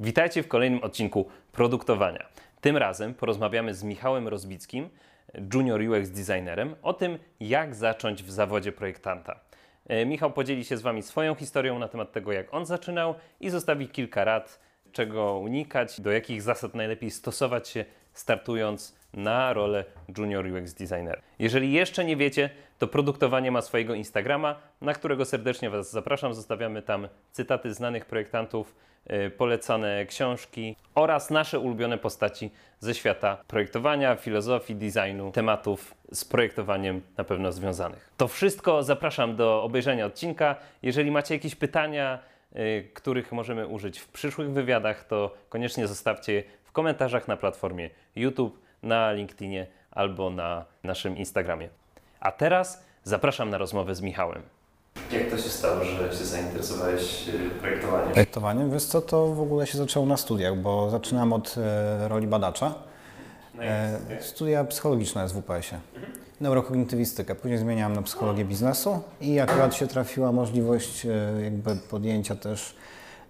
Witajcie w kolejnym odcinku Produktowania. Tym razem porozmawiamy z Michałem Rozbickim, junior UX designerem, o tym, jak zacząć w zawodzie projektanta. E, Michał podzieli się z Wami swoją historią na temat tego, jak on zaczynał i zostawi kilka rad, czego unikać, do jakich zasad najlepiej stosować się, startując na rolę junior UX designera. Jeżeli jeszcze nie wiecie, to produktowanie ma swojego Instagrama, na którego serdecznie Was zapraszam. Zostawiamy tam cytaty znanych projektantów, yy, polecane książki oraz nasze ulubione postaci ze świata projektowania, filozofii, designu, tematów z projektowaniem na pewno związanych. To wszystko zapraszam do obejrzenia odcinka. Jeżeli macie jakieś pytania, yy, których możemy użyć w przyszłych wywiadach, to koniecznie zostawcie je w komentarzach na platformie YouTube, na LinkedInie albo na naszym Instagramie. A teraz zapraszam na rozmowę z Michałem. Jak to się stało, że się zainteresowałeś y, projektowaniem? Projektowaniem, wiesz co, to w ogóle się zaczęło na studiach, bo zaczynałem od e, roli badacza. No E, studia psychologiczne z WPS-ie. Neurokognitywistykę. Później zmieniałem na psychologię biznesu i akurat się trafiła możliwość e, jakby podjęcia też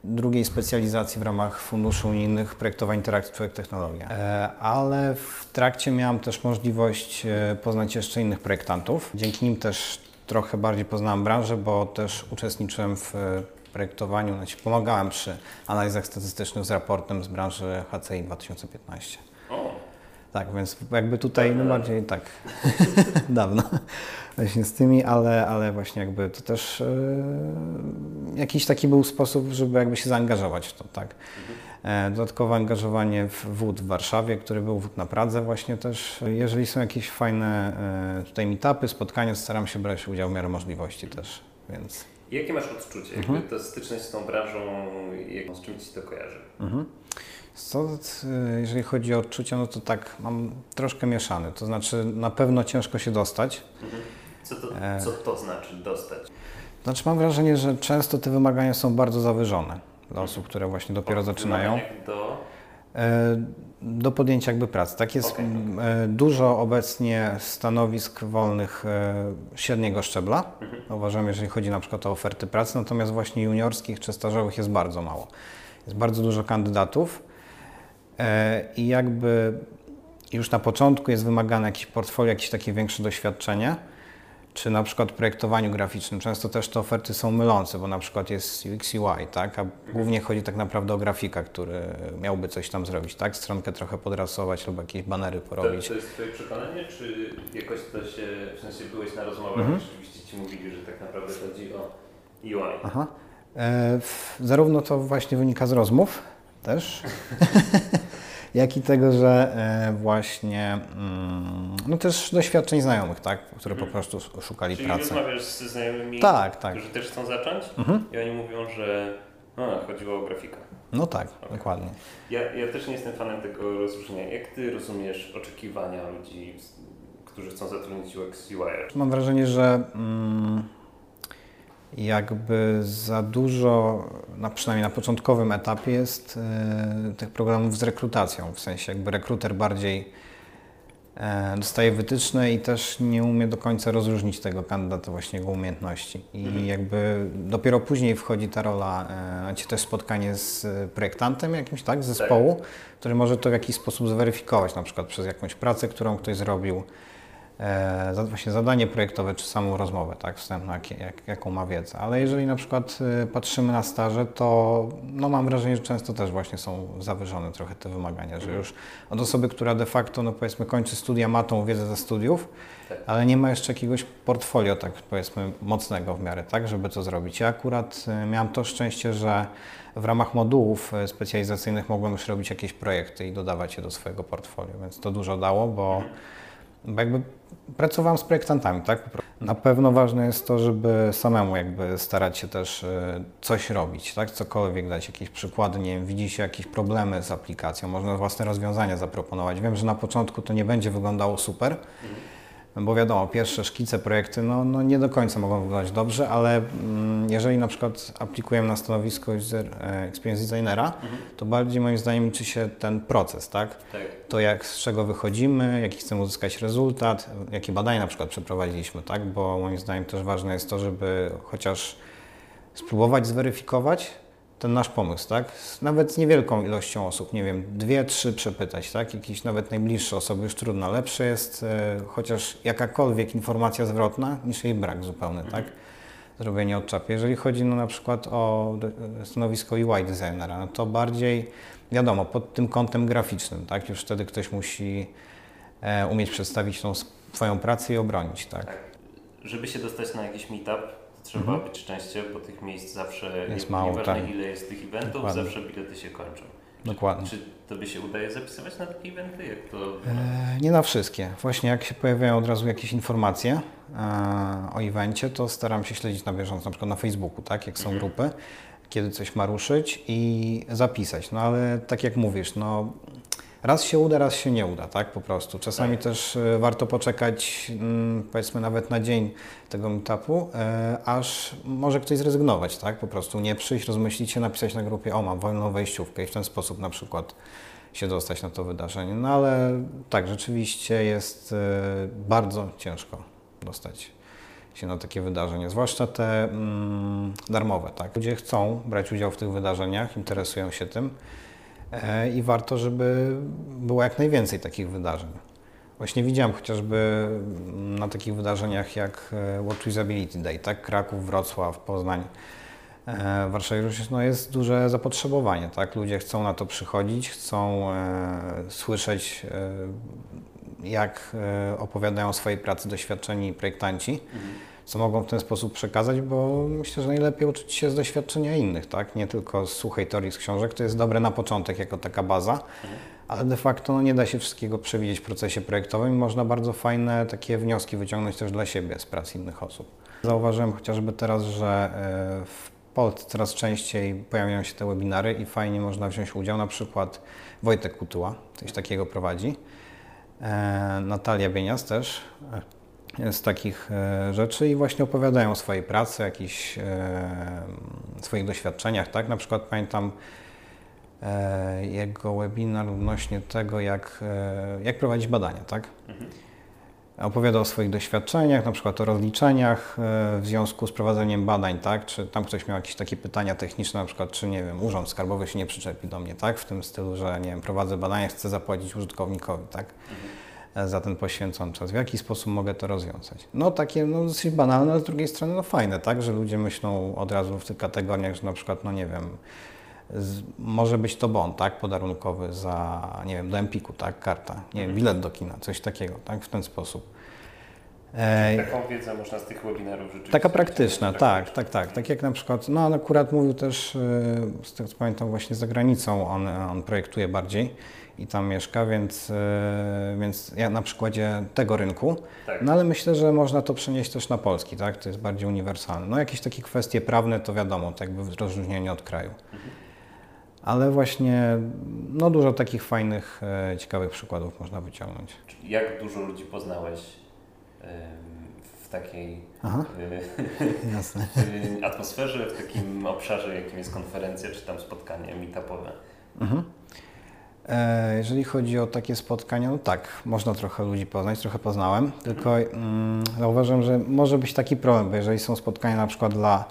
drugiej specjalizacji w ramach funduszy unijnych projektowań interakcji człowiek technologia. E, ale w trakcie miałem też możliwość e, poznać jeszcze innych projektantów. Dzięki nim też trochę bardziej poznałem branżę, bo też uczestniczyłem w e, projektowaniu, znaczy pomagałem przy analizach statystycznych z raportem z branży HCI 2015. O, Tak, więc jakby tutaj no bardziej tak dawno właśnie z tymi, ale, ale właśnie jakby to też e, jakiś taki był sposób, żeby jakby się zaangażować w to, tak. E, dodatkowe angażowanie w wód w Warszawie, który był wód na Pradze właśnie też. Jeżeli są jakieś fajne e, tutaj meetupy, spotkania, staram się brać udział w miarę możliwości też, więc... jakie masz odczucie? Jakby to styczność z tą branżą, jak, z czym Ci to kojarzy? Y, jeżeli chodzi o odczucia, no to tak mam troszkę mieszany. To znaczy na pewno ciężko się dostać. Co to, E. co to znaczy dostać? Znaczy mam wrażenie, że często te wymagania są bardzo zawyżone dla osób, które właśnie dopiero zaczynają. Do... E, Do podjęcia jakby pracy. Tak jest m, e, dużo obecnie stanowisk wolnych średniego szczebla. Uważam, jeżeli chodzi na przykład o oferty pracy, natomiast właśnie juniorskich czy stażowych jest bardzo mało. Jest bardzo dużo kandydatów i jakby już na początku jest wymagane jakieś portfolio, jakieś takie większe doświadczenie, czy na przykład projektowaniu graficznym. Często też te oferty są mylące, bo na przykład jest UX UI, tak? a głównie chodzi tak naprawdę o grafika, który miałby coś tam zrobić, tak? Stronkę trochę podrasować lub jakieś banery To, porobić. to jest Twoje przekonanie, czy jakoś to się, w sensie byłeś na rozmowach Mhm. i rzeczywiście Ci mówili, że tak naprawdę chodzi o UI? Aha. E, w- zarówno to właśnie wynika z rozmów też, jak i tego, że e, właśnie mm, no też doświadczeń znajomych, tak? które po prostu s- szukali Czyli pracy. rozmawiasz ze znajomymi, Tak, tak. którzy też chcą zacząć Mhm. i oni mówią, że a, chodziło o grafika. No tak, dokładnie. Ja, ja też nie jestem fanem tego rozróżnienia. Jak Ty rozumiesz oczekiwania ludzi, którzy chcą zatrudnić UX UI? Mam wrażenie, że mm, jakby za dużo, na, przynajmniej na początkowym etapie jest e, tych programów z rekrutacją. W sensie jakby rekruter bardziej e, dostaje wytyczne i też nie umie do końca rozróżnić tego kandydata, właśnie jego umiejętności. I jakby dopiero później wchodzi ta rola, macie też spotkanie z e, projektantem jakimś, tak, z zespołu, który może to w jakiś sposób zweryfikować, na przykład przez jakąś pracę, którą ktoś zrobił, e, właśnie zadanie projektowe czy samą rozmowę, tak, wstępną, jak, jak, jaką ma wiedzę. Ale jeżeli na przykład e, patrzymy na staże, to no, mam wrażenie, że często też właśnie są zawyżone trochę te wymagania, że już od osoby, która de facto, no powiedzmy, kończy studia, ma tą wiedzę ze studiów, Tak. ale nie ma jeszcze jakiegoś portfolio, tak powiedzmy, mocnego w miarę, tak, żeby to zrobić. Ja akurat e, miałem to szczęście, że w ramach modułów e, specjalizacyjnych mogłem już robić jakieś projekty i dodawać je do swojego portfolio, więc to dużo dało, bo jakby pracowałem z projektantami, tak? Na pewno ważne jest to, żeby samemu jakby starać się też e, coś robić, tak? Cokolwiek dać, jakieś przykłady, nie wiem, widzi się jakieś problemy z aplikacją, można własne rozwiązania zaproponować. Wiem, że na początku to nie będzie wyglądało super, bo wiadomo, pierwsze szkice, projekty, no, no nie do końca mogą wyglądać dobrze, ale mm, jeżeli na przykład aplikujemy na stanowisko user e, experience designera, to bardziej moim zdaniem liczy się ten proces, tak? Tak. to jak, z czego wychodzimy, jaki chcemy uzyskać rezultat, jakie badania na przykład przeprowadziliśmy, tak? Bo moim zdaniem też ważne jest to, żeby chociaż spróbować zweryfikować ten nasz pomysł, tak? Z nawet z niewielką ilością osób, nie wiem, dwie, trzy przepytać, tak? Jakieś nawet najbliższe osoby już trudno. Lepsze jest e, chociaż jakakolwiek informacja zwrotna niż jej brak zupełny, tak? Zrobienie od czapy. Jeżeli chodzi no, na przykład o de- stanowisko UI designera, no to bardziej wiadomo, pod tym kątem graficznym, tak? Już wtedy ktoś musi e, umieć przedstawić tą swoją pracę i obronić, tak? Tak. Żeby się dostać na jakiś meetup, trzeba być szczęście, bo tych miejsc zawsze, Jest nie- mało, nieważne tak. ile jest tych eventów, Dokładnie. zawsze bilety się kończą. Dokładnie. Czy Tobie się udaje zapisywać na takie eventy? Jak to... E, Nie na wszystkie. Właśnie jak się pojawiają od razu jakieś informacje e, o evencie, to staram się śledzić na bieżąco, na przykład na Facebooku, tak, jak są grupy, kiedy coś ma ruszyć i zapisać. No ale tak jak mówisz, no raz się uda, raz się nie uda, tak, po prostu. Czasami Tak. też e, warto poczekać, mm, powiedzmy nawet na dzień tego meetupu, e, aż może ktoś zrezygnować, tak, po prostu nie przyjść, rozmyślić się, napisać na grupie, o mam wolną wejściówkę i w ten sposób na przykład się dostać na to wydarzenie. No ale tak, rzeczywiście jest e, bardzo ciężko dostać się na takie wydarzenie, zwłaszcza te mm, darmowe. Tak? Ludzie chcą brać udział w tych wydarzeniach, interesują się tym i warto, żeby było jak najwięcej takich wydarzeń. Właśnie widziałem chociażby na takich wydarzeniach jak e, Watch Usability Day, tak? Kraków, Wrocław, Poznań, E, Warszawie również no, jest duże zapotrzebowanie, tak? Ludzie chcą na to przychodzić, chcą e, słyszeć, e, jak e, opowiadają o swojej pracy doświadczeni projektanci, co mogą w ten sposób przekazać, bo myślę, że najlepiej uczyć się z doświadczenia innych, tak? Nie tylko z suchej teorii z książek, to jest dobre na początek jako taka baza, ale de facto no, nie da się wszystkiego przewidzieć w procesie projektowym i można bardzo fajne takie wnioski wyciągnąć też dla siebie z prac innych osób. Zauważyłem chociażby teraz, że e, w Polsce coraz częściej pojawiają się te webinary i fajnie można wziąć udział. Na przykład Wojtek Kutuła coś takiego prowadzi. E, Natalia Bienias też z takich e, rzeczy i właśnie opowiadają o swojej pracy, jakichś e, swoich doświadczeniach. Tak? Na przykład pamiętam e, jego webinar odnośnie tego, jak, jak prowadzić badania. Tak? opowiada o swoich doświadczeniach, na przykład o rozliczeniach w związku z prowadzeniem badań, tak? Czy tam ktoś miał jakieś takie pytania techniczne, na przykład, czy nie wiem, urząd skarbowy się nie przyczepi do mnie, tak? W tym stylu, że nie wiem, prowadzę badania, chcę zapłacić użytkownikowi, tak? E, Za ten poświęcony czas. W jaki sposób mogę to rozwiązać? No takie no, dosyć banalne, ale z drugiej strony no fajne, tak? Że ludzie myślą od razu w tych kategoriach, że na przykład, no nie wiem, z, może być to bon, tak? Podarunkowy za, nie wiem, do Empiku, tak? Karta, nie wiem, bilet do kina, coś takiego, tak? W ten sposób. E, Taką wiedzę można z tych webinarów rzeczywiście... Taka praktyczna, tak, tak, tak. Tak jak na przykład, no on akurat mówił też, e, z tego co pamiętam, właśnie za granicą on, on projektuje bardziej i tam mieszka, więc, e, więc ja na przykładzie tego rynku, Tak. no ale myślę, że można to przenieść też na polski, tak, to jest bardziej uniwersalne. No jakieś takie kwestie prawne to wiadomo, tak jakby rozróżnienie od kraju. Ale właśnie, no dużo takich fajnych, e, ciekawych przykładów można wyciągnąć. Jak dużo ludzi poznałeś w takiej y, atmosferze, w takim obszarze, jakim jest konferencja, czy tam spotkanie meetupowe? Mhm. E, Jeżeli chodzi o takie spotkania, no tak, można trochę ludzi poznać, trochę poznałem, tylko mm, zauważyłem, że może być taki problem, bo jeżeli są spotkania na przykład dla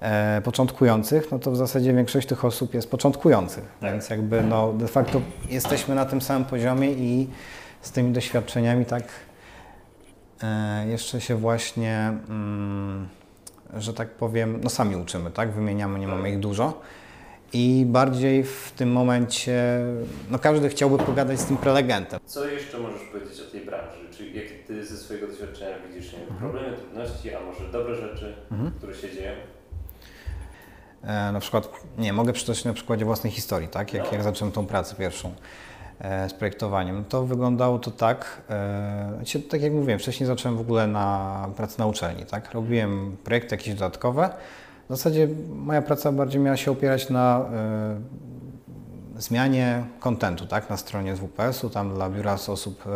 e, początkujących, no to w zasadzie większość tych osób jest początkujących, Tak. więc jakby no de facto jesteśmy na tym samym poziomie i z tymi doświadczeniami tak e, jeszcze się właśnie, mm, że tak powiem, no sami uczymy, tak, wymieniamy, nie mamy ich dużo. I bardziej w tym momencie, no każdy chciałby pogadać z tym prelegentem. Co jeszcze możesz powiedzieć o tej branży? Czy jakie Ty ze swojego doświadczenia widzisz nie wiem, problemy, trudności, a może dobre rzeczy, które się dzieją? E, na przykład, nie, mogę przytoczyć na przykładzie własnej historii, tak? Jak, No. jak zacząłem tą pracę pierwszą e, z projektowaniem, to wyglądało to tak, e, tak jak mówiłem, wcześniej zacząłem w ogóle na pracę na uczelni, tak? Robiłem projekty jakieś dodatkowe. W zasadzie moja praca bardziej miała się opierać na e, zmianie kontentu, tak? Na stronie WPS-u, tam dla biura z osób e,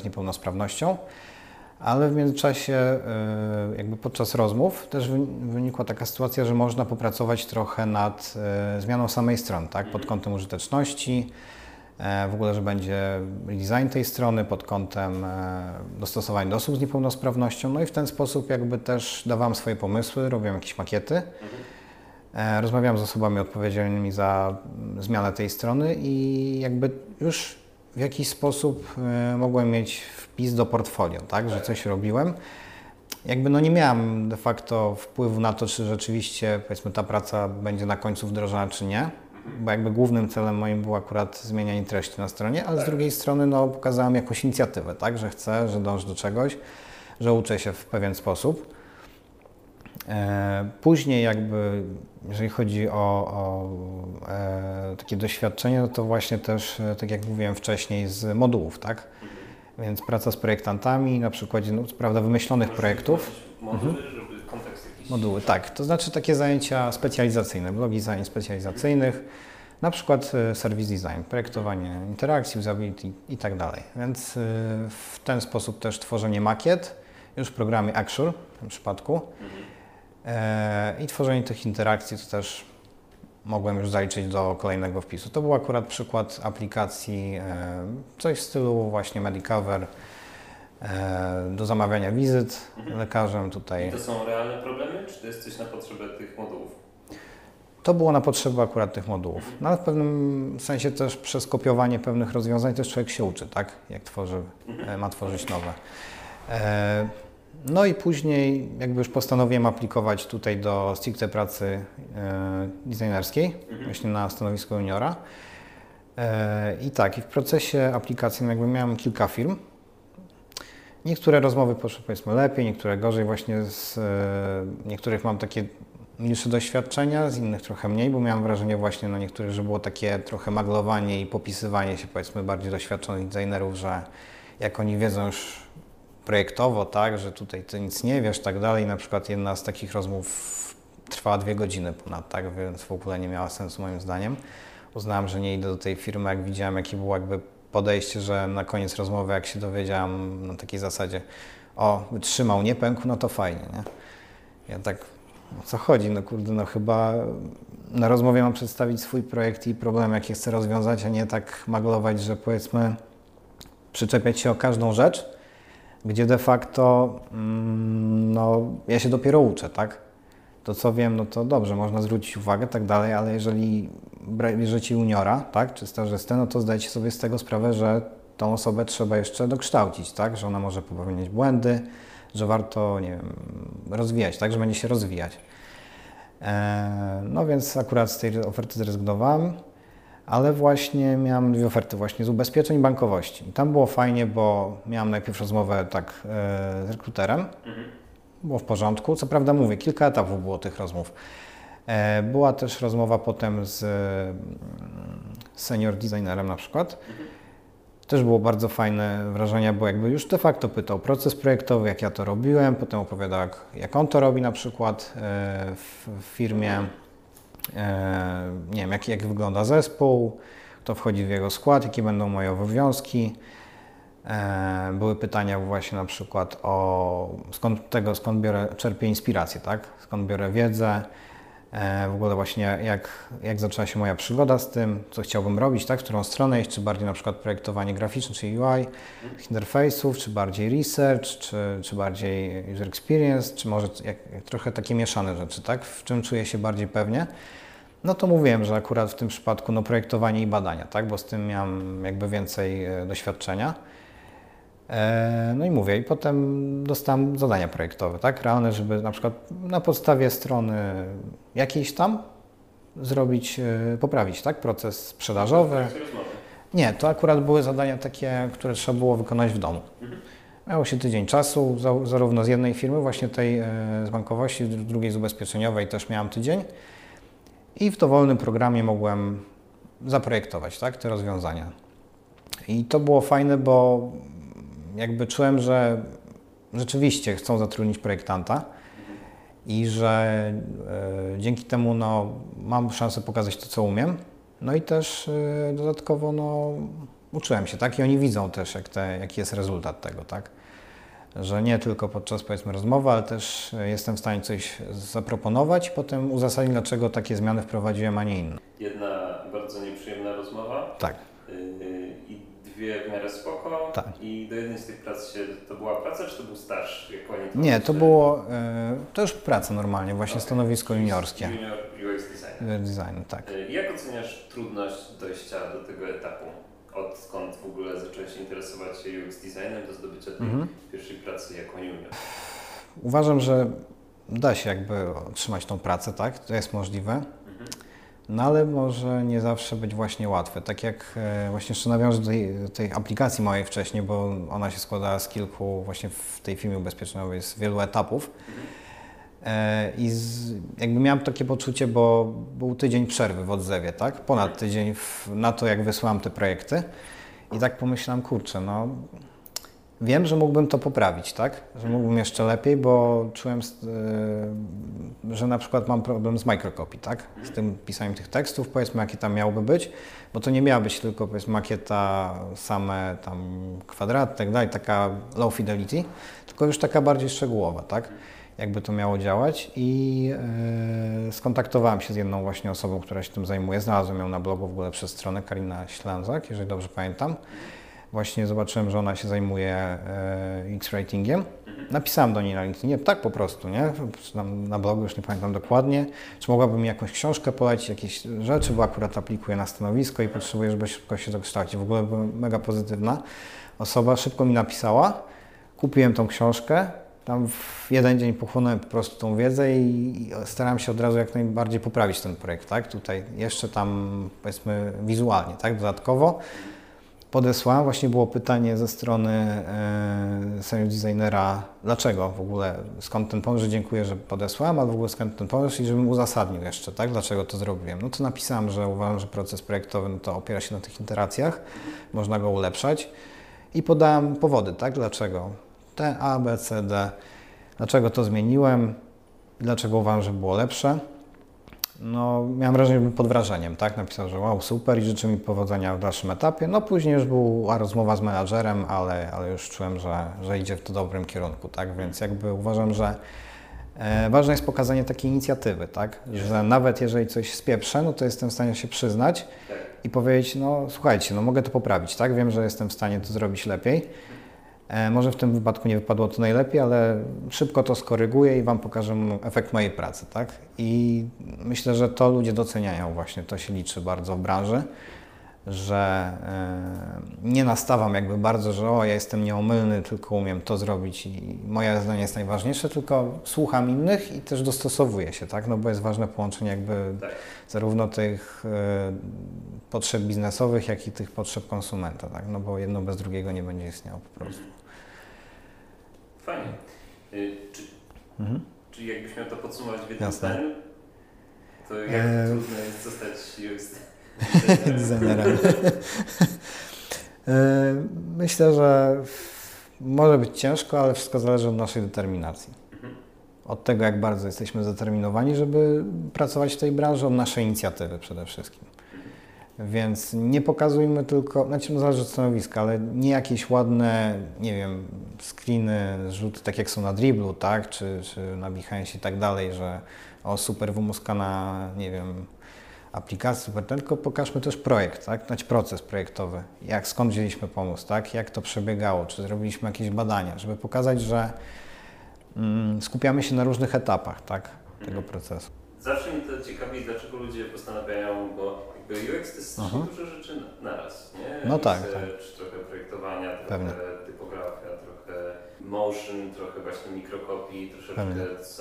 z niepełnosprawnością. Ale w międzyczasie, e, jakby podczas rozmów, też wy- wynikła taka sytuacja, że można popracować trochę nad zmianą samej strony, tak? pod kątem użyteczności, w ogóle, że będzie design tej strony pod kątem e, dostosowań do osób z niepełnosprawnością. No i w ten sposób jakby też dawałem swoje pomysły, robiłem jakieś makiety. E, Rozmawiałem z osobami odpowiedzialnymi za mm, zmianę tej strony i jakby już w jakiś sposób e, mogłem mieć wpis do portfolio, tak, że coś robiłem. Jakby no nie miałem de facto wpływu na to, czy rzeczywiście powiedzmy ta praca będzie na końcu wdrożona, czy nie, bo jakby głównym celem moim było akurat zmienianie treści na stronie, ale z drugiej strony no pokazałem jakąś inicjatywę, tak, że chcę, że dążę do czegoś, że uczę się w pewien sposób. E, Później jakby, jeżeli chodzi o, o e, takie doświadczenie, no to właśnie też, e, tak jak mówiłem wcześniej, z modułów, tak? Więc praca z projektantami na przykładzie, no, prawda, wymyślonych projektów. Moduły, jakiś... Moduły, tak. To znaczy takie zajęcia specjalizacyjne, blogi zajęć specjalizacyjnych, na przykład e, service design, projektowanie interakcji, usability i tak dalej. Więc e, w ten sposób też tworzenie makiet, już w programie Axure w tym przypadku. E, I tworzenie tych interakcji to też mogłem już zaliczyć do kolejnego wpisu. To był akurat przykład aplikacji, coś w stylu właśnie Medicover, do zamawiania wizyt lekarzem I tutaj. to są realne problemy, czy to jest coś na potrzebę tych modułów? To było na potrzeby akurat tych modułów. No, ale w pewnym sensie też przez kopiowanie pewnych rozwiązań też człowiek się uczy, tak? Jak tworzy, e, ma tworzyć nowe. E, No i później jakby już postanowiłem aplikować tutaj do stricte pracy e, designerskiej, właśnie na stanowisko juniora. E, I tak, i w procesie aplikacyjnym jakby miałem kilka firm. Niektóre rozmowy poszły powiedzmy lepiej, niektóre gorzej. Właśnie z e, niektórych mam takie mniejsze doświadczenia, z innych trochę mniej, bo miałem wrażenie właśnie na niektórych, że było takie trochę maglowanie i popisywanie się powiedzmy bardziej doświadczonych designerów, że jak oni wiedzą już projektowo, tak, że tutaj ty nic nie wiesz, tak dalej. Na przykład jedna z takich rozmów trwała dwie godziny ponad, tak, więc w ogóle nie miała sensu moim zdaniem. Uznałem, że nie idę do tej firmy, jak widziałem, jakie było jakby podejście, że na koniec rozmowy, jak się dowiedziałam na takiej zasadzie, o, wytrzymał, nie pękł, no to fajnie, nie? Ja tak, o co chodzi? No kurde, no chyba na rozmowie mam przedstawić swój projekt i problem, jaki chcę rozwiązać, a nie tak maglować, że powiedzmy przyczepiać się o każdą rzecz, gdzie de facto mm, no, ja się dopiero uczę, tak? To co wiem, no to dobrze, można zwrócić uwagę, tak dalej, ale jeżeli bierzecie juniora, tak, czy stażystę, no to zdajcie sobie z tego sprawę, że tą osobę trzeba jeszcze dokształcić, tak? Że ona może popełniać błędy, że warto, nie wiem, rozwijać, tak? Że będzie się rozwijać. E, no więc akurat z tej oferty zrezygnowałem, ale właśnie miałem dwie oferty właśnie z ubezpieczeń i bankowości. I tam było fajnie, bo miałem najpierw rozmowę tak e, z rekruterem, było w porządku. Co prawda mówię, kilka etapów było tych rozmów. E, Była też rozmowa potem z mm, senior designerem na przykład. Też było bardzo fajne wrażenie, bo jakby już de facto pytał proces projektowy, jak ja to robiłem, potem opowiadał, jak, jak on to robi na przykład e, w, firmie, e, nie wiem, jak, jak wygląda zespół, kto wchodzi w jego skład, jakie będą moje obowiązki. E, Były pytania właśnie na przykład o skąd tego, skąd biorę, czerpię inspirację, tak? Skąd biorę wiedzę, e, w ogóle właśnie jak, jak zaczęła się moja przygoda z tym, co chciałbym robić, tak? W którą stronę iść, czy bardziej na przykład projektowanie graficzne, czy UI, interfejsów, czy bardziej research, czy, czy bardziej user experience, czy może jak, jak trochę takie mieszane rzeczy, tak? W czym czuję się bardziej pewnie. No to mówiłem, że akurat w tym przypadku no, projektowanie i badania, tak? Bo z tym miałem jakby więcej e, doświadczenia. E, No i mówię, i potem dostałem zadania projektowe, tak, realne, żeby na przykład na podstawie strony jakiejś tam zrobić, e, poprawić, tak, proces sprzedażowy. Nie, to akurat były zadania takie, które trzeba było wykonać w domu. Miało się tydzień czasu, za- zarówno z jednej firmy, właśnie tej e, z bankowości, z drugiej z ubezpieczeniowej też miałem tydzień i w dowolnym programie mogłem zaprojektować, tak, te rozwiązania. I to było fajne, bo jakby czułem, że rzeczywiście chcą zatrudnić projektanta i że e, dzięki temu no, mam szansę pokazać to, co umiem. No i też e, dodatkowo no, uczyłem się, tak? I oni widzą też, jak te, jaki jest rezultat tego, tak? Że nie tylko podczas powiedzmy rozmowy, ale też e, jestem w stanie coś zaproponować i potem uzasadnić, dlaczego takie zmiany wprowadziłem, a nie inne. Jedna bardzo nieprzyjemna rozmowa Tak. Dwie w miarę spoko. Tak. I do jednej z tych prac się, to była praca, czy to był staż? Jak oni to Nie, to było, e, to już praca normalnie, właśnie stanowisko juniorskie. Junior UX design. design, tak. Y, Jak oceniasz trudność dojścia do tego etapu? Odkąd w ogóle zacząłeś interesować się UX designem do zdobycia tej Mhm. pierwszej pracy jako junior? Uważam, że da się jakby otrzymać tą pracę, tak? To jest możliwe. No ale może nie zawsze być właśnie łatwe. Tak jak e, właśnie jeszcze nawiążę do tej, tej aplikacji mojej wcześniej, bo ona się składała z kilku, właśnie w tej firmie ubezpieczeniowej z wielu etapów. E, I z, jakby miałem takie poczucie, bo był tydzień przerwy w odzewie, tak? Ponad tydzień w, na to, jak wysłałem te projekty. I tak pomyślałem, kurczę, no wiem, że mógłbym to poprawić, tak? Że mógłbym jeszcze lepiej, bo czułem, y, że na przykład mam problem z microcopy, tak? Z tym pisaniem tych tekstów, powiedzmy, jakie tam miałoby być, bo to nie miała być tylko, powiedzmy, makieta, same tam kwadraty, tak dalej, taka low fidelity, tylko już taka bardziej szczegółowa, tak? Jakby to miało działać i y, skontaktowałem się z jedną właśnie osobą, która się tym zajmuje. Znalazłem ją na blogu w ogóle przez stronę Karina Ślęzak, jeżeli dobrze pamiętam. Właśnie zobaczyłem, że ona się zajmuje e, X-Ratingiem. Napisałem do niej na LinkedInie, tak po prostu, nie? Na blogu, już nie pamiętam dokładnie. Czy mogłaby mi jakąś książkę polecić, jakieś rzeczy, bo akurat aplikuję na stanowisko i potrzebuję, żeby szybko się dokształcić. W ogóle była mega pozytywna osoba, szybko mi napisała. Kupiłem tą książkę, tam w jeden dzień pochłonąłem po prostu tą wiedzę i starałem się od razu jak najbardziej poprawić ten projekt, tak? Tutaj jeszcze tam, powiedzmy, wizualnie, tak? Dodatkowo podesłałem. Właśnie było pytanie ze strony e, senior designera, dlaczego w ogóle, skąd ten pomysł, że dziękuję, że podesłałem, ale w ogóle skąd ten pomysł i żebym uzasadnił jeszcze, tak, dlaczego to zrobiłem. No to napisałem, że uważam, że proces projektowy no to opiera się na tych interacjach, można go ulepszać i podałem powody, tak, dlaczego. T, A, B, C, D, dlaczego to zmieniłem, dlaczego uważam, że było lepsze. No, miałem wrażenie, że był pod wrażeniem, tak? Napisał, że wow, super i życzy mi powodzenia w dalszym etapie. No, później już była rozmowa z menadżerem, ale, ale już czułem, że, że idzie w to dobrym kierunku, tak? Więc jakby uważam, że e, ważne jest pokazanie takiej inicjatywy, tak? Że nawet jeżeli coś spieprzę, no to jestem w stanie się przyznać i powiedzieć, no słuchajcie, no mogę to poprawić, tak? Wiem, że jestem w stanie to zrobić lepiej. E, może w tym wypadku nie wypadło to najlepiej, ale szybko to skoryguję i Wam pokażę efekt mojej pracy, tak? I myślę, że to ludzie doceniają właśnie, to się liczy bardzo w branży, że e, nie nastawiam jakby bardzo, że o, ja jestem nieomylny, tylko umiem to zrobić i moje zdanie jest najważniejsze, tylko słucham innych i też dostosowuję się, tak? No bo jest ważne połączenie jakby zarówno tych e, potrzeb biznesowych, jak i tych potrzeb konsumenta, tak? No bo jedno bez drugiego nie będzie istniało po prostu. Fajnie. Y, Czy, Mhm. czy jakbyś miał to podsumować w jednym zdaniu, to jak E, trudno jest zostać UX designerem. E, Myślę, że może być ciężko, ale wszystko zależy od naszej determinacji. Mhm. Od tego, jak bardzo jesteśmy zdeterminowani, żeby pracować w tej branży, od naszej inicjatywy przede wszystkim. Więc nie pokazujmy tylko, znaczy no zależy od stanowiska, ale nie jakieś ładne, nie wiem, screeny, rzuty, tak jak są na Dribblu, tak, czy, czy na Behance i tak dalej, że o super wymuskana, nie wiem, aplikacja, super, ten, tylko pokażmy też projekt, tak, znaczy proces projektowy, jak, skąd wzięliśmy pomysł, tak, jak to przebiegało, czy zrobiliśmy jakieś badania, żeby pokazać, że mm, skupiamy się na różnych etapach, tak, tego procesu. Zawsze mnie to ciekawi, dlaczego ludzie postanawiają, bo jakby UX to jest strasznie Aha. dużo rzeczy na- naraz, nie? No tak, Research, trochę projektowania, trochę Pewnie. typografia, trochę motion, trochę właśnie mikrokopii, troszeczkę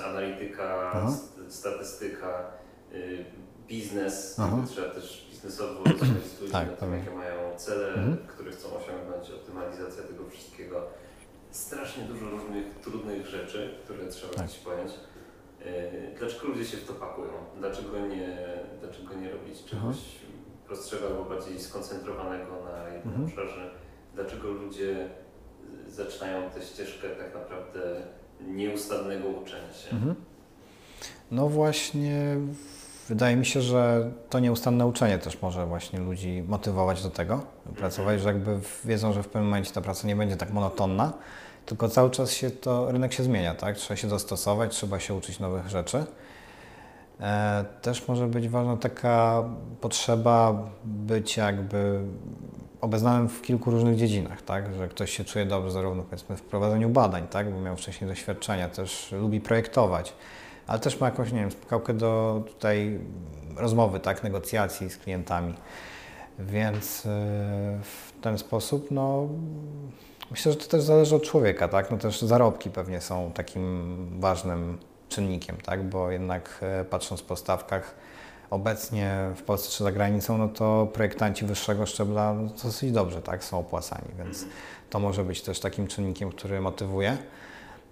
analityka, st- statystyka, y, biznes, jakby trzeba też biznesowo rozmawiać z ludźmi Tak, o tym, jakie mają cele, Mhm. które chcą osiągnąć, optymalizacja tego wszystkiego. Strasznie dużo różnych trudnych rzeczy, które trzeba Tak. gdzieś pojąć. Yy, Dlaczego ludzie się w to pakują? Dlaczego nie, dlaczego nie robić czegoś prostszego albo bardziej skoncentrowanego na jednym Mhm. obszarze? Dlaczego ludzie zaczynają tę ścieżkę tak naprawdę nieustannego uczenia się? Mhm. No właśnie, wydaje mi się, że to nieustanne uczenie też może właśnie ludzi motywować do tego, pracować, że jakby wiedzą, że w pewnym momencie ta praca nie będzie tak monotonna, tylko cały czas się to, rynek się zmienia, tak? Trzeba się dostosować, trzeba się uczyć nowych rzeczy. E, też może być ważna taka potrzeba bycia jakby obeznanym w kilku różnych dziedzinach, tak? Że ktoś się czuje dobrze zarówno powiedzmy w prowadzeniu badań, tak? Bo miał wcześniej doświadczenia, też lubi projektować, ale też ma jakąś, nie wiem, spokałkę do tutaj rozmowy, tak, negocjacji z klientami. Więc yy, w ten sposób, no, myślę, że to też zależy od człowieka, tak, no też zarobki pewnie są takim ważnym czynnikiem, tak, bo jednak yy, patrząc po stawkach, obecnie w Polsce czy za granicą, no to projektanci wyższego szczebla dosyć dobrze tak, są opłacani, więc to może być też takim czynnikiem, który motywuje.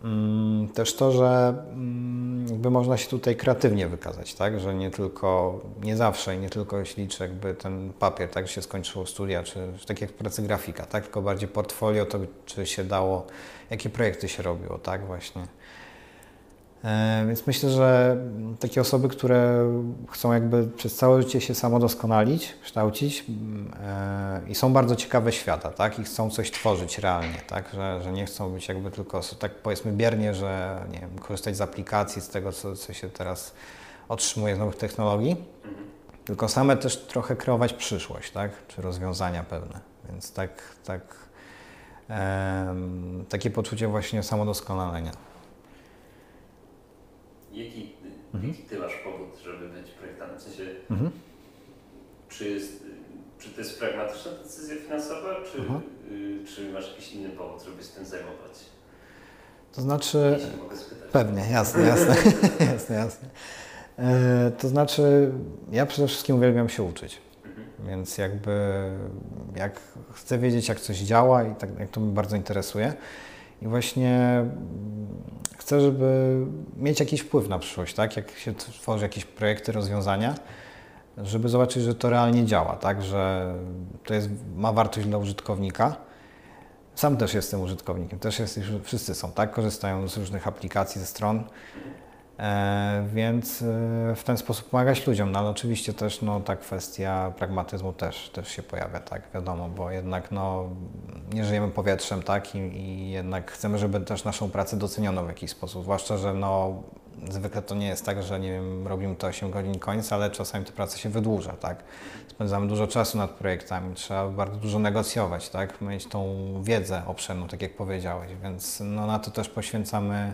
Mm, też to, że mm, jakby można się tutaj kreatywnie wykazać, tak? że nie tylko, nie zawsze i nie tylko się liczy jakby ten papier, tak, się skończyło studia, czy tak jak w pracy grafika, tak? tylko bardziej portfolio, to czy się dało, jakie projekty się robiło, tak właśnie. E, więc myślę, że takie osoby, które chcą jakby przez całe życie się samodoskonalić, kształcić e, i są bardzo ciekawe świata, tak? I chcą coś tworzyć realnie, tak? Że, że nie chcą być jakby tylko, tak powiedzmy biernie, że nie wiem, korzystać z aplikacji, z tego, co, co się teraz otrzymuje z nowych technologii, tylko same też trochę kreować przyszłość, tak? Czy rozwiązania pewne. Więc tak, tak, takie poczucie właśnie samodoskonalenia. Jaki, mhm. jaki ty masz powód, żeby być projektantem? W sensie, mhm. czy, jest, czy to jest pragmatyczna decyzja finansowa, czy, y, czy masz jakiś inny powód, żeby się tym zajmować? To znaczy. Pewnie, jasne, jasne, jasne, jasne. E, to znaczy, ja przede wszystkim uwielbiam się uczyć. Mhm. Więc jakby jak chcę wiedzieć, jak coś działa i tak, jak to mnie bardzo interesuje. I właśnie chcę, żeby mieć jakiś wpływ na przyszłość, tak? Jak się tworzy jakieś projekty, rozwiązania, żeby zobaczyć, że to realnie działa, tak? Że to jest, ma wartość dla użytkownika. Sam też jestem użytkownikiem, też jest, wszyscy są, tak? Korzystają z różnych aplikacji, ze stron. E, więc e, w ten sposób pomagać ludziom. No ale oczywiście też no, ta kwestia pragmatyzmu też, też się pojawia, tak, wiadomo, bo jednak no, nie żyjemy powietrzem, tak, i, i jednak chcemy, żeby też naszą pracę doceniono w jakiś sposób, zwłaszcza, że no, zwykle to nie jest tak, że nie wiem, robimy to 8 godzin końca, ale czasami ta praca się wydłuża, tak. Spędzamy dużo czasu nad projektami, trzeba bardzo dużo negocjować, tak, mieć tą wiedzę obszerną, tak jak powiedziałeś, więc no, na to też poświęcamy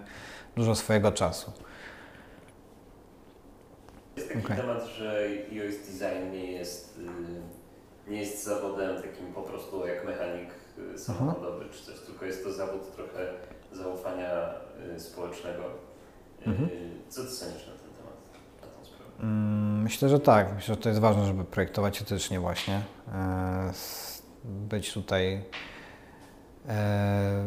dużo swojego czasu. Jest taki okay. temat, że UX design nie jest, y, nie jest zawodem takim po prostu jak mechanik y, samochodowy czy coś, tylko jest to zawód trochę zaufania y, społecznego. Mhm. Co ty sądzisz na ten temat, na tą sprawę? Mm, myślę, że tak. Myślę, że to jest ważne, żeby projektować etycznie właśnie. E, być tutaj e,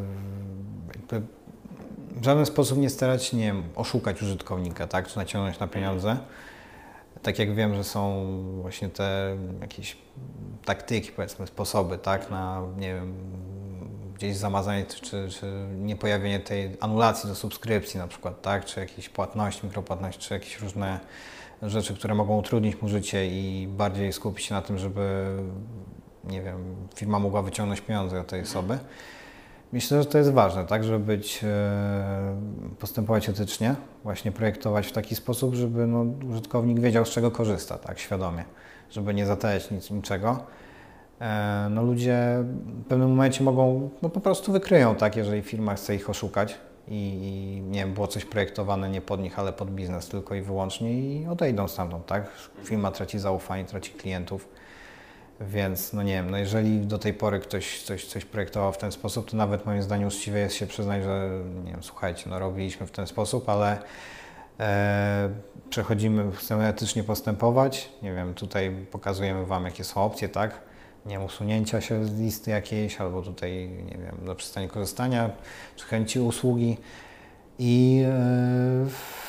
w żaden sposób nie starać się, nie wiem, oszukać użytkownika, tak, czy naciągnąć na pieniądze tak jak wiem, że są właśnie te jakieś taktyki, powiedzmy, sposoby, tak, na, nie wiem, gdzieś zamazanie czy, czy niepojawienie tej anulacji do subskrypcji na przykład, tak, czy jakieś płatności, mikropłatności, czy jakieś różne rzeczy, które mogą utrudnić mu życie i bardziej skupić się na tym, żeby, nie wiem, firma mogła wyciągnąć pieniądze od tej osoby. Myślę, że to jest ważne, tak, żeby być, e, postępować etycznie, właśnie projektować w taki sposób, żeby no, użytkownik wiedział, z czego korzysta, tak, świadomie, żeby nie zatajać nic, niczego. E, no, ludzie w pewnym momencie mogą, no po prostu wykryją, tak, jeżeli firma chce ich oszukać i, i nie wiem, było coś projektowane nie pod nich, ale pod biznes tylko i wyłącznie i odejdą stamtąd, tak. Firma traci zaufanie, traci klientów więc no nie wiem, no jeżeli do tej pory ktoś coś, coś projektował w ten sposób, to nawet moim zdaniem uczciwie jest się przyznać, że nie wiem, słuchajcie, no robiliśmy w ten sposób, ale e, przechodzimy, chcemy etycznie postępować, nie wiem, tutaj pokazujemy Wam jakie są opcje, tak? Nie wiem, usunięcia się z listy jakiejś, albo tutaj, nie wiem, zaprzestanie korzystania, czy chęci usługi i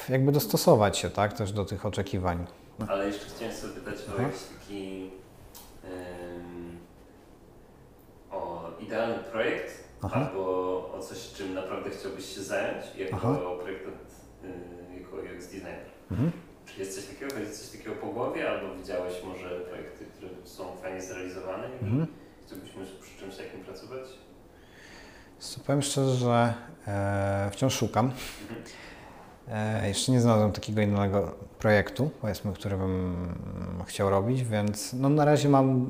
e, jakby dostosować się, tak, też do tych oczekiwań. Ale jeszcze chciałem sobie pytać o jakiś taki o idealny projekt Aha. albo o coś, czym naprawdę chciałbyś się zająć jako Aha. projektant, y, jako UX designer. Mhm. Czy jest coś takiego, jest coś takiego po głowie, albo widziałeś może projekty, które są fajnie zrealizowane i mhm. chciałbyś przy czymś takim pracować? Powiem szczerze, że e, wciąż szukam. Mhm. E, jeszcze nie znalazłem takiego innego projektu, powiedzmy, który bym chciał robić, więc no na razie mam,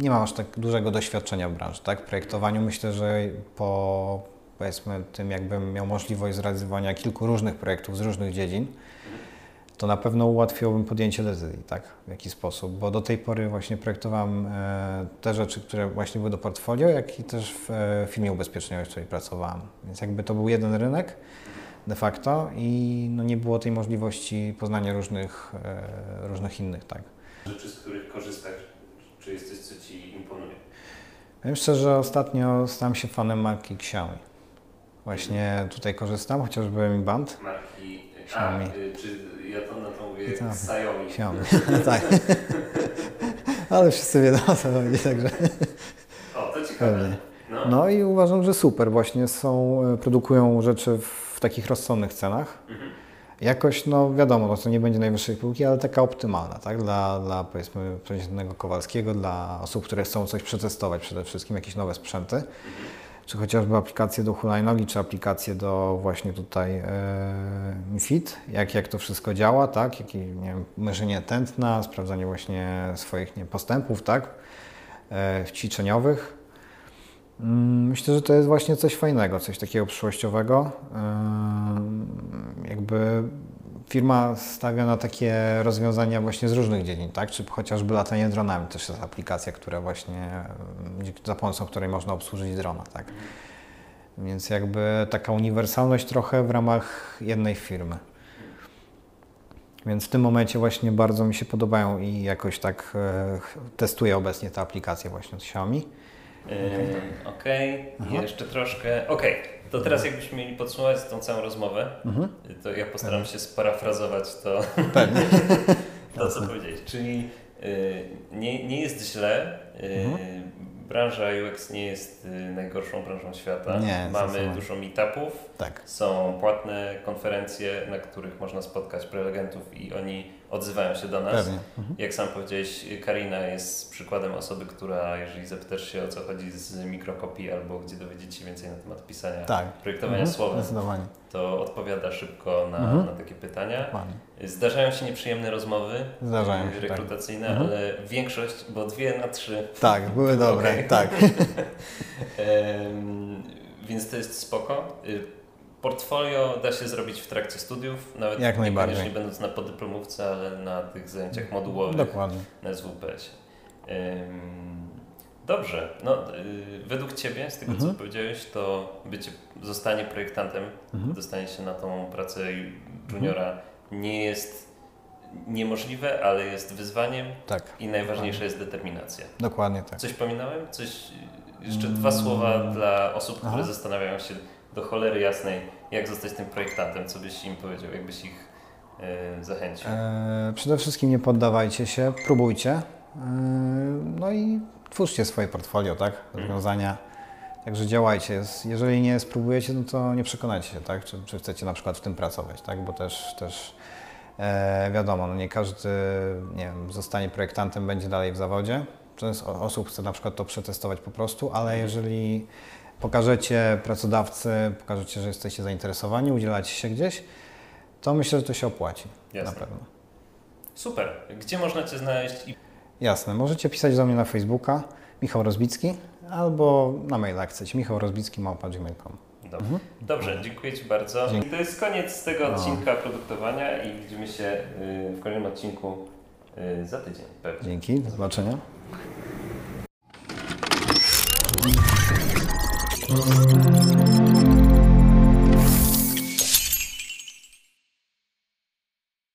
nie mam aż tak dużego doświadczenia w branży, tak? W projektowaniu myślę, że po powiedzmy tym, jakbym miał możliwość zrealizowania kilku różnych projektów z różnych dziedzin, to na pewno ułatwiłbym podjęcie decyzji, tak? W jaki sposób, bo do tej pory właśnie projektowałem e, te rzeczy, które właśnie były do portfolio, jak i też w e, firmie ubezpieczeniowej, w której pracowałem. Więc jakby to był jeden rynek de facto i no nie było tej możliwości poznania różnych, e, różnych innych, tak? Rzeczy, z których korzystasz, czy jest coś, co Ci imponuje? Powiem szczerze, ostatnio stałem się fanem marki Xiaomi. Właśnie tutaj korzystam, chociażby Mi Band. Marki Xiaomi. A, y, czy ja to na to mówię Tak. Xiaomi. Xiaomi, tak. Ale wszyscy wiedzą o co chodzi, także... O, to ciekawe. No. No i uważam, że super. Właśnie są, e, produkują rzeczy w takich rozsądnych cenach. Mhm. Jakoś, no wiadomo, no to nie będzie najwyższej półki, ale taka optymalna, tak? Dla, dla powiedzmy przeciętnego Kowalskiego, dla osób, które chcą coś przetestować przede wszystkim, jakieś nowe sprzęty, czy chociażby aplikacje do hulajnogi, czy aplikacje do właśnie tutaj Mi Fit, jak, jak to wszystko działa, tak? Jakie, nie wiem, mierzenie tętna, sprawdzanie właśnie swoich nie, postępów, tak? E, ćwiczeniowych. Mm, Myślę, że to jest właśnie coś fajnego, coś takiego przyszłościowego. Jakby firma stawia na takie rozwiązania właśnie z różnych dziedzin, tak? Czy chociażby latanie dronami też jest aplikacja, która właśnie, dzięki- za pomocą której można obsłużyć drona, tak? Więc jakby taka uniwersalność trochę w ramach jednej firmy. Więc w tym momencie właśnie bardzo mi się podobają i jakoś tak e, testuję obecnie te aplikacje właśnie od Xiaomi. Okej, jeszcze troszkę. Okej, to teraz jakbyśmy mieli podsumować tą całą rozmowę, Mhm. to ja postaram się sparafrazować to, Pewnie. to co powiedziałeś. Czyli y, nie, nie jest źle. y, Branża UX nie jest najgorszą branżą świata. Nie, Mamy dużo meetupów, Tak. są płatne konferencje, na których można spotkać prelegentów i oni odzywają się do nas. Pewnie. Mhm. Jak sam powiedziałeś, Karina jest przykładem osoby, która, jeżeli zapytasz się o co chodzi z mikrokopii albo gdzie dowiedzieć się więcej na temat pisania, Tak. projektowania Mhm. słowem, to odpowiada szybko na, Mhm. na takie pytania. Dokładnie. Zdarzają się nieprzyjemne rozmowy Zdarzają y, się, tak. rekrutacyjne, Mhm. ale większość, bo dwie na trzy, Tak, były dobre, Okej. tak. więc to jest spoko. Portfolio da się zrobić w trakcie studiów, nawet Jak najbardziej. niekoniecznie będąc na podyplomówce, ale na tych zajęciach modułowych. Dokładnie. na SWPS. Ym, Dobrze, no y, według Ciebie, z tego Mhm. co powiedziałeś, to bycie, zostanie projektantem, Mhm. dostanie się na tą pracę juniora nie jest niemożliwe, ale jest wyzwaniem Tak, i najważniejsza jest determinacja. dokładnie tak. Coś pominąłem? Coś, jeszcze dwa słowa dla osób, które Aha. zastanawiają się do cholery jasnej, jak zostać tym projektantem, co byś im powiedział, jakbyś ich y, zachęcił. E, przede wszystkim nie poddawajcie się, próbujcie. E, no i twórzcie swoje portfolio, tak? Rozwiązania. Także działajcie. Jeżeli nie spróbujecie, no to nie przekonacie się, tak? Czy, czy chcecie na przykład w tym pracować, tak? Bo też, też e, wiadomo, no nie każdy, nie wiem, zostanie projektantem, będzie dalej w zawodzie. Część osób chce na przykład to przetestować po prostu, ale jeżeli pokażecie pracodawcy, pokażecie, że jesteście zainteresowani, udzielacie się gdzieś, to myślę, że to się opłaci. Jasne. Na pewno. Super. Gdzie można Cię znaleźć Jasne, możecie pisać do mnie na Facebooka, Michał Rozbicki, albo na maila jak chcecie, michałrozbicki.gmail.com. Dobrze. Dobrze, dziękuję Ci bardzo. Dzięki. I to jest koniec tego No. odcinka produktowania i widzimy się y, w kolejnym odcinku y, za tydzień pewnie. Dzięki, do zobaczenia. Thank you.